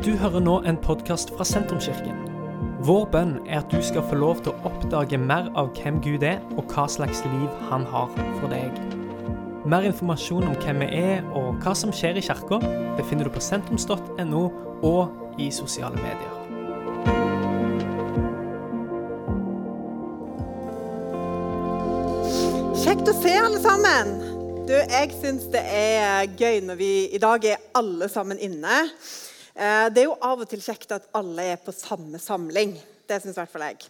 Du hører nå en podkast fra Sentrumskirken. Vår bønn er at du skal få lov til å oppdage mer av hvem Gud er, og hva slags liv han har for deg. Mer informasjon om hvem vi er og hva som skjer i kirka, befinner du på sentrums.no og i sosiale medier. Kjekt å se alle sammen. Du, jeg syns det er gøy når vi i dag er alle sammen inne. Eh, Det er jo av og til kjekt at alle er på samme samling. Det syns i hvert fall jeg.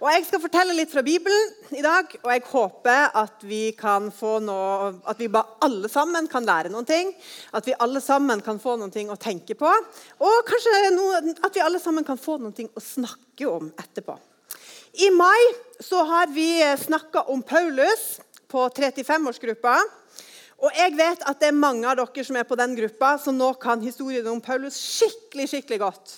Og Jeg skal fortelle litt fra Bibelen i dag, og jeg håper at vi kan få noe, at vi bare alle sammen kan lære noen ting. At vi alle sammen kan få noen ting å tenke på. Og kanskje noe, at vi alle sammen kan få noen ting å snakke om etterpå. I mai så har vi snakka om Paulus på 35-årsgruppa. Og jeg vet at det er mange av dere som er på den gruppa, som nå kan historien om Paulus skikkelig skikkelig godt.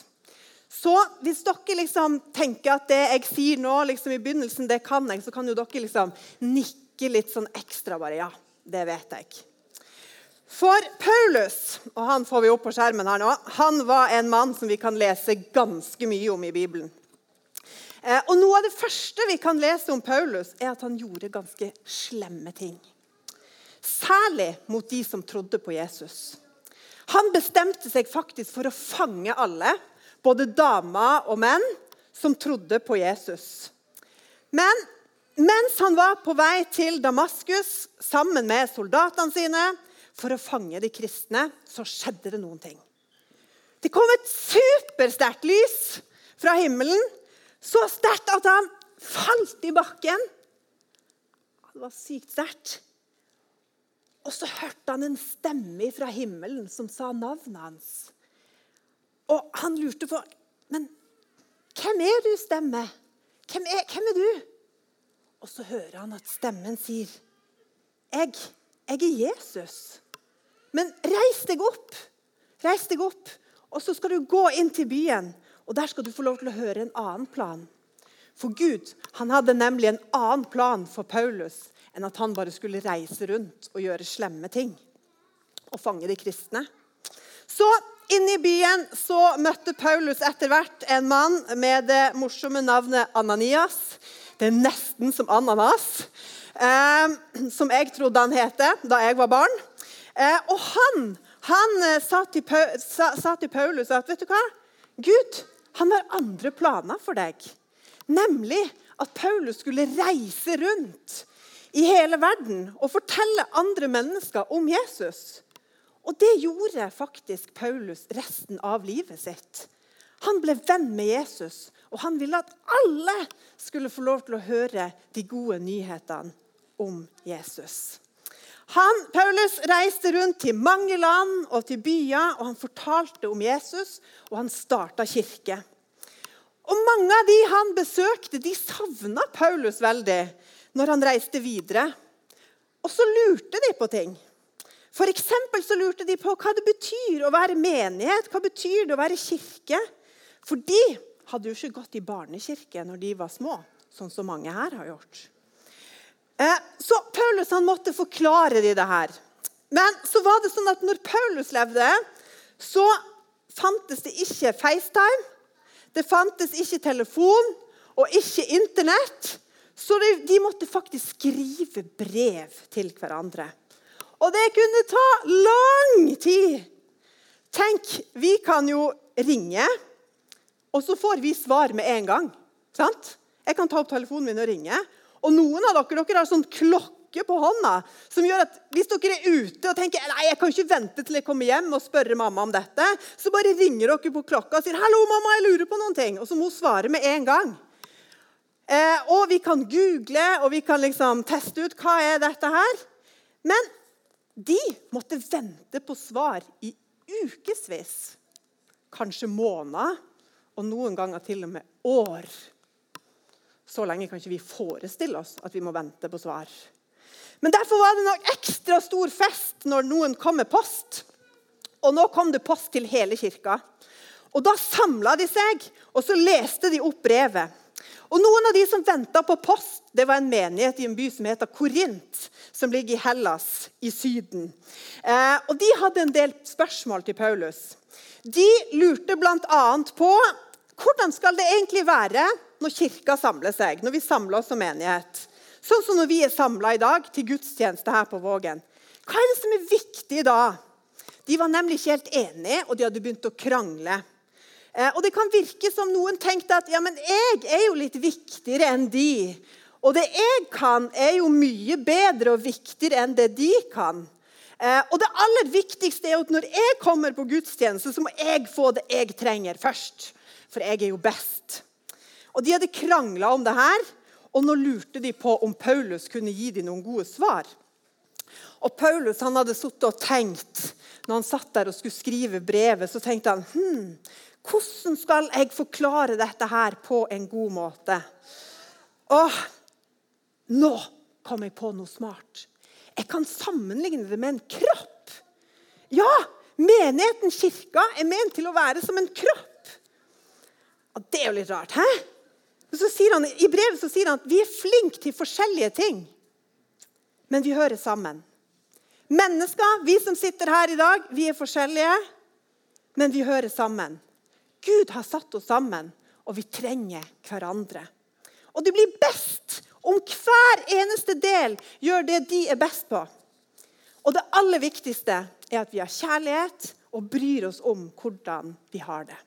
Så hvis dere liksom tenker at det jeg sier nå liksom i begynnelsen, det kan jeg, så kan jo dere liksom nikke litt sånn ekstra. bare, ja, det vet jeg. For Paulus, og han får vi opp på skjermen her nå, han var en mann som vi kan lese ganske mye om i Bibelen. Eh, og Noe av det første vi kan lese om Paulus, er at han gjorde ganske slemme ting. Særlig mot de som trodde på Jesus. Han bestemte seg faktisk for å fange alle, både damer og menn, som trodde på Jesus. Men mens han var på vei til Damaskus sammen med soldatene sine for å fange de kristne, så skjedde det noen ting. Det kom et supersterkt lys fra himmelen, så sterkt at han falt i bakken. Det var sykt sterkt. Og så hørte han en stemme fra himmelen som sa navnet hans. Og han lurte på Men hvem er du, stemme? Hvem er, hvem er du? Og så hører han at stemmen sier, jeg, jeg er Jesus. Men reis deg opp. Reis deg opp, og så skal du gå inn til byen. Og Der skal du få lov til å høre en annen plan. For Gud han hadde nemlig en annen plan for Paulus enn at han bare skulle reise rundt og gjøre slemme ting og fange de kristne. Så inne i byen så møtte Paulus etter hvert en mann med det morsomme navnet Ananias. Det er nesten som ananas, eh, som jeg trodde han het da jeg var barn. Eh, og han, han eh, sa, til sa, sa til Paulus at vet du hva? Gud han har andre planer for deg. Nemlig at Paulus skulle reise rundt i hele verden og fortelle andre mennesker om Jesus. Og det gjorde faktisk Paulus resten av livet sitt. Han ble venn med Jesus, og han ville at alle skulle få lov til å høre de gode nyhetene om Jesus. Han, Paulus reiste rundt til mange land og til byer, og han fortalte om Jesus, og han starta kirke. Og Mange av de han besøkte, de savna Paulus veldig når han reiste videre. Og så lurte de på ting. For så lurte de på hva det betyr å være menighet. Hva betyr det å være kirke? For de hadde jo ikke gått i barnekirke når de var små, sånn som mange her har gjort. Eh, så Paulus han måtte forklare de det her. Men så var det sånn at når Paulus levde, så fantes det ikke FaceTime. Det fantes ikke telefon og ikke Internett. Så de, måtte faktisk skrive brev til hverandre. Og det kunne ta lang tid. Tenk, vi kan jo ringe, og så får vi svar med en gang. Sant? Jeg kan ta opp telefonen min og ringe. Og noen av dere, dere har sånn klokke på hånda som gjør at hvis dere er ute og tenker nei, jeg kan ikke vente til jeg kommer hjem og spørre mamma om dette, så bare ringer dere på klokka og sier 'Hallo, mamma, jeg lurer på noen ting.' Og så må hun svare med en gang. Eh, og vi kan google og vi kan liksom teste ut hva er dette her. Men de måtte vente på svar i ukevis. Kanskje måneder, og noen ganger til og med år. Så lenge kan ikke vi forestille oss at vi må vente på svar. Men Derfor var det nok ekstra stor fest når noen kom med post. Og nå kom det post til hele kirka. Og Da samla de seg, og så leste de opp brevet. Og Noen av de som venta på post, det var en menighet i en by som heter Korint, som ligger i Hellas i Syden. Eh, og De hadde en del spørsmål til Paulus. De lurte bl.a. på hvordan skal det egentlig være når kirka samler seg, når vi samler oss som menighet. Sånn som når vi er samla i dag til gudstjeneste her på Vågen. Hva er det som er viktig da? De var nemlig ikke helt enige, og de hadde begynt å krangle. Eh, og Det kan virke som noen tenkte at ja, men jeg er jo litt viktigere enn de. Og det jeg kan, er jo mye bedre og viktigere enn det de kan. Eh, og det aller viktigste er jo at når jeg kommer på gudstjeneste, så må jeg få det jeg trenger først. For jeg er jo best. Og De hadde krangla om det her, og nå lurte de på om Paulus kunne gi dem noen gode svar. Og Paulus han hadde sittet og tenkt når han satt der og skulle skrive brevet, så tenkte han hm, hvordan skal jeg forklare dette her på en god måte? Åh, nå kom jeg på noe smart. Jeg kan sammenligne det med en kropp. Ja, menigheten, kirka, er ment til å være som en kropp. Og det er jo litt rart, hæ? Han, I brevet så sier han at vi er flinke til forskjellige ting, men vi hører sammen. Mennesker, vi som sitter her i dag, vi er forskjellige, men vi hører sammen. Gud har satt oss sammen, og vi trenger hverandre. Og det blir best om hver eneste del gjør det de er best på. Og det aller viktigste er at vi har kjærlighet og bryr oss om hvordan vi har det.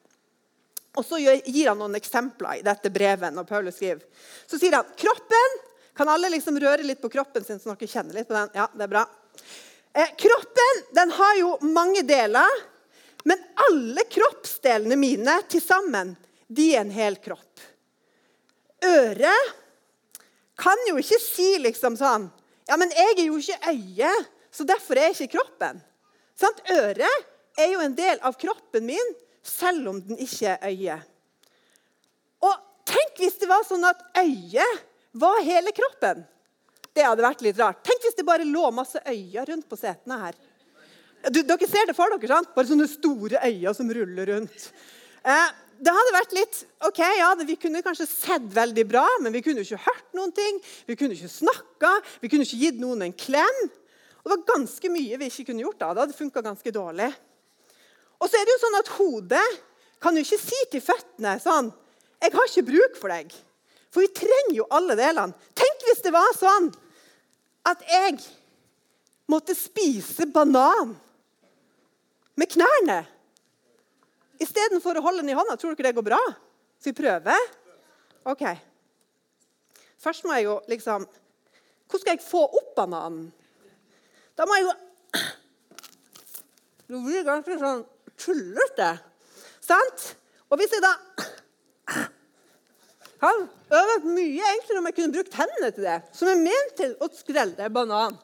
Og Så gir han noen eksempler i dette brevet. når Paulus skriver. Så sier han kroppen Kan alle liksom røre litt på kroppen sin, så dere kjenner litt på den? Ja, det er bra. Eh, kroppen den har jo mange deler. Men alle kroppsdelene mine til sammen, de er en hel kropp. Øret kan jo ikke si liksom sånn Ja, men jeg er jo ikke øyet, så derfor er jeg ikke kroppen. Sant? Øret er jo en del av kroppen min, selv om den ikke er øyet. Og tenk hvis det var sånn at øyet var hele kroppen. Det hadde vært litt rart. Tenk hvis det bare lå masse øyne rundt på setene her. Du, dere ser det for dere, sant? Bare sånne store øyne som ruller rundt. Eh, det hadde vært litt ok, ja, Vi kunne kanskje sett veldig bra, men vi kunne ikke hørt noen ting. Vi kunne ikke snakka, vi kunne ikke gitt noen en klem. Og Det var ganske mye vi ikke kunne gjort da. Det hadde funka ganske dårlig. Og så er det jo sånn at Hodet kan jo ikke si til føttene sånn 'Jeg har ikke bruk for deg.' For vi trenger jo alle delene. Tenk hvis det var sånn at jeg måtte spise banan med knærne. Istedenfor å holde den i hånda. Tror dere det går bra? Skal vi prøve? OK. Først må jeg jo liksom Hvordan skal jeg få opp bananen? Da må jeg jo Det blir ganske sånn tullete. Sant? Og hvis jeg da har øvet mye enklere om jeg kunne brukt hendene til det, som er ment til å skrelle banan.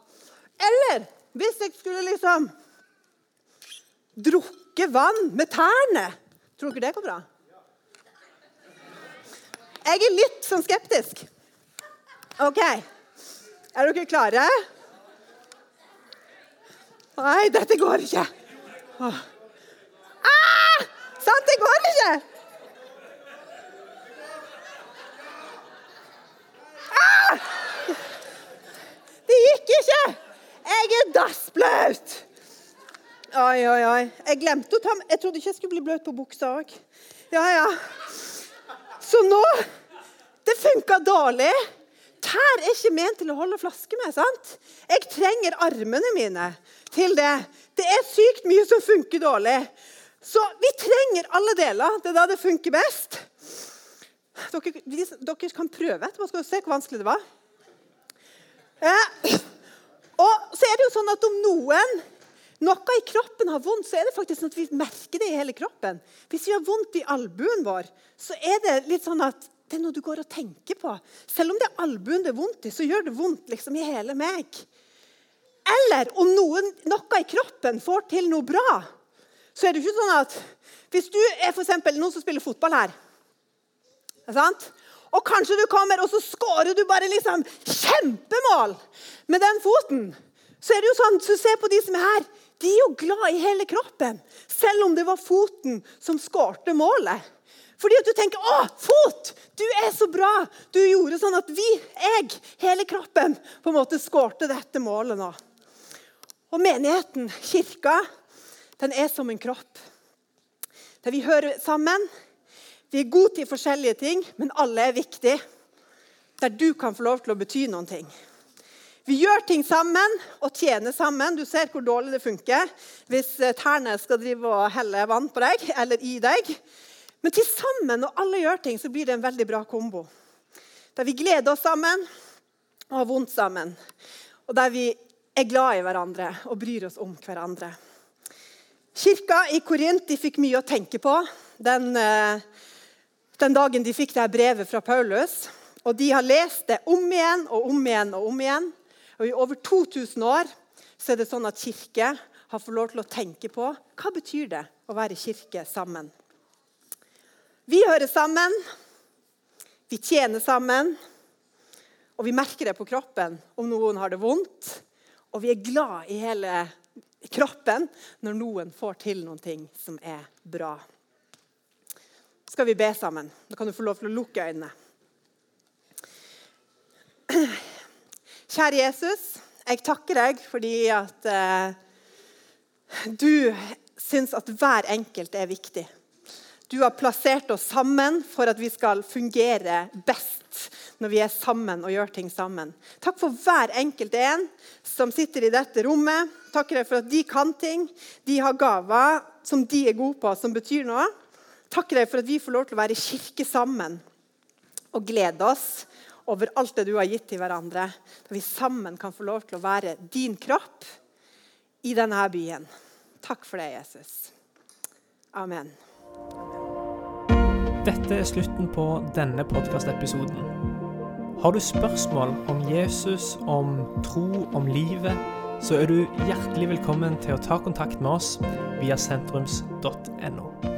Eller hvis jeg skulle liksom drukke vann med tærne. Tror dere det går bra? Jeg er litt sånn skeptisk. OK. Er dere klare? Nei, dette går ikke. Ah! Sant, det går ikke! Ah! Det gikk ikke! Jeg er dassblaut! Oi, oi, oi. Jeg glemte å ta Jeg trodde ikke jeg skulle bli bløt på buksa òg. Ja, ja. Så nå Det funka dårlig. Tær er ikke ment til å holde flaske med. sant? Jeg trenger armene mine til det. Det er sykt mye som funker dårlig. Så vi trenger alle deler. Det er da det funker best. Dere, dere kan prøve etterpå. Skal dere se hvor vanskelig det var? Eh, og så er det jo sånn at om noen noe i kroppen har vondt, så er det faktisk sånn at vi merker det i hele kroppen. Hvis vi har vondt i albuen vår, så er det litt sånn at det er noe du går og tenker på. Selv om det er albuen det er vondt i, så gjør det vondt liksom i hele meg. Eller om noen, noe i kroppen får til noe bra, så er det ikke sånn at Hvis du er for eksempel, noen som spiller fotball her Og kanskje du kommer og så skårer du bare liksom kjempemål med den foten. Så er det jo sånn, så Se på de som er her. De er jo glad i hele kroppen, selv om det var foten som skårte målet. Fordi at du tenker 'Å, fot! Du er så bra!' Du gjorde sånn at vi, jeg, hele kroppen, på en måte skårte dette målet nå. Og menigheten, kirka, den er som en kropp. Der vi hører sammen. Vi er gode til forskjellige ting, men alle er viktige. Der du kan få lov til å bety noen ting. Vi gjør ting sammen og tjener sammen. Du ser hvor dårlig det funker hvis eh, tærne skal drive og helle vann på deg eller i deg. Men til sammen, når alle gjør ting, så blir det en veldig bra kombo. Der vi gleder oss sammen og har vondt sammen. Og der vi er glad i hverandre og bryr oss om hverandre. Kirka i Korint de fikk mye å tenke på den, eh, den dagen de fikk det brevet fra Paulus. Og de har lest det om igjen og om igjen og om igjen. Og I over 2000 år så er det sånn at kirke har fått lov til å tenke på hva betyr det å være kirke sammen. Vi hører sammen, vi tjener sammen, og vi merker det på kroppen om noen har det vondt. Og vi er glad i hele kroppen når noen får til noe som er bra. Skal vi be sammen. Da kan du få lov til å lukke øynene. Kjære Jesus, jeg takker deg fordi at eh, du syns at hver enkelt er viktig. Du har plassert oss sammen for at vi skal fungere best når vi er sammen og gjør ting sammen. Takk for hver enkelt en som sitter i dette rommet. Takker deg for at de kan ting. De har gaver som de er gode på, som betyr noe. Takker deg for at vi får lov til å være i kirke sammen og glede oss over alt det du har gitt til hverandre. Da vi sammen kan få lov til å være din kropp i denne byen. Takk for det, Jesus. Amen. Dette er slutten på denne podkastepisoden. Har du spørsmål om Jesus, om tro, om livet, så er du hjertelig velkommen til å ta kontakt med oss via sentrums.no.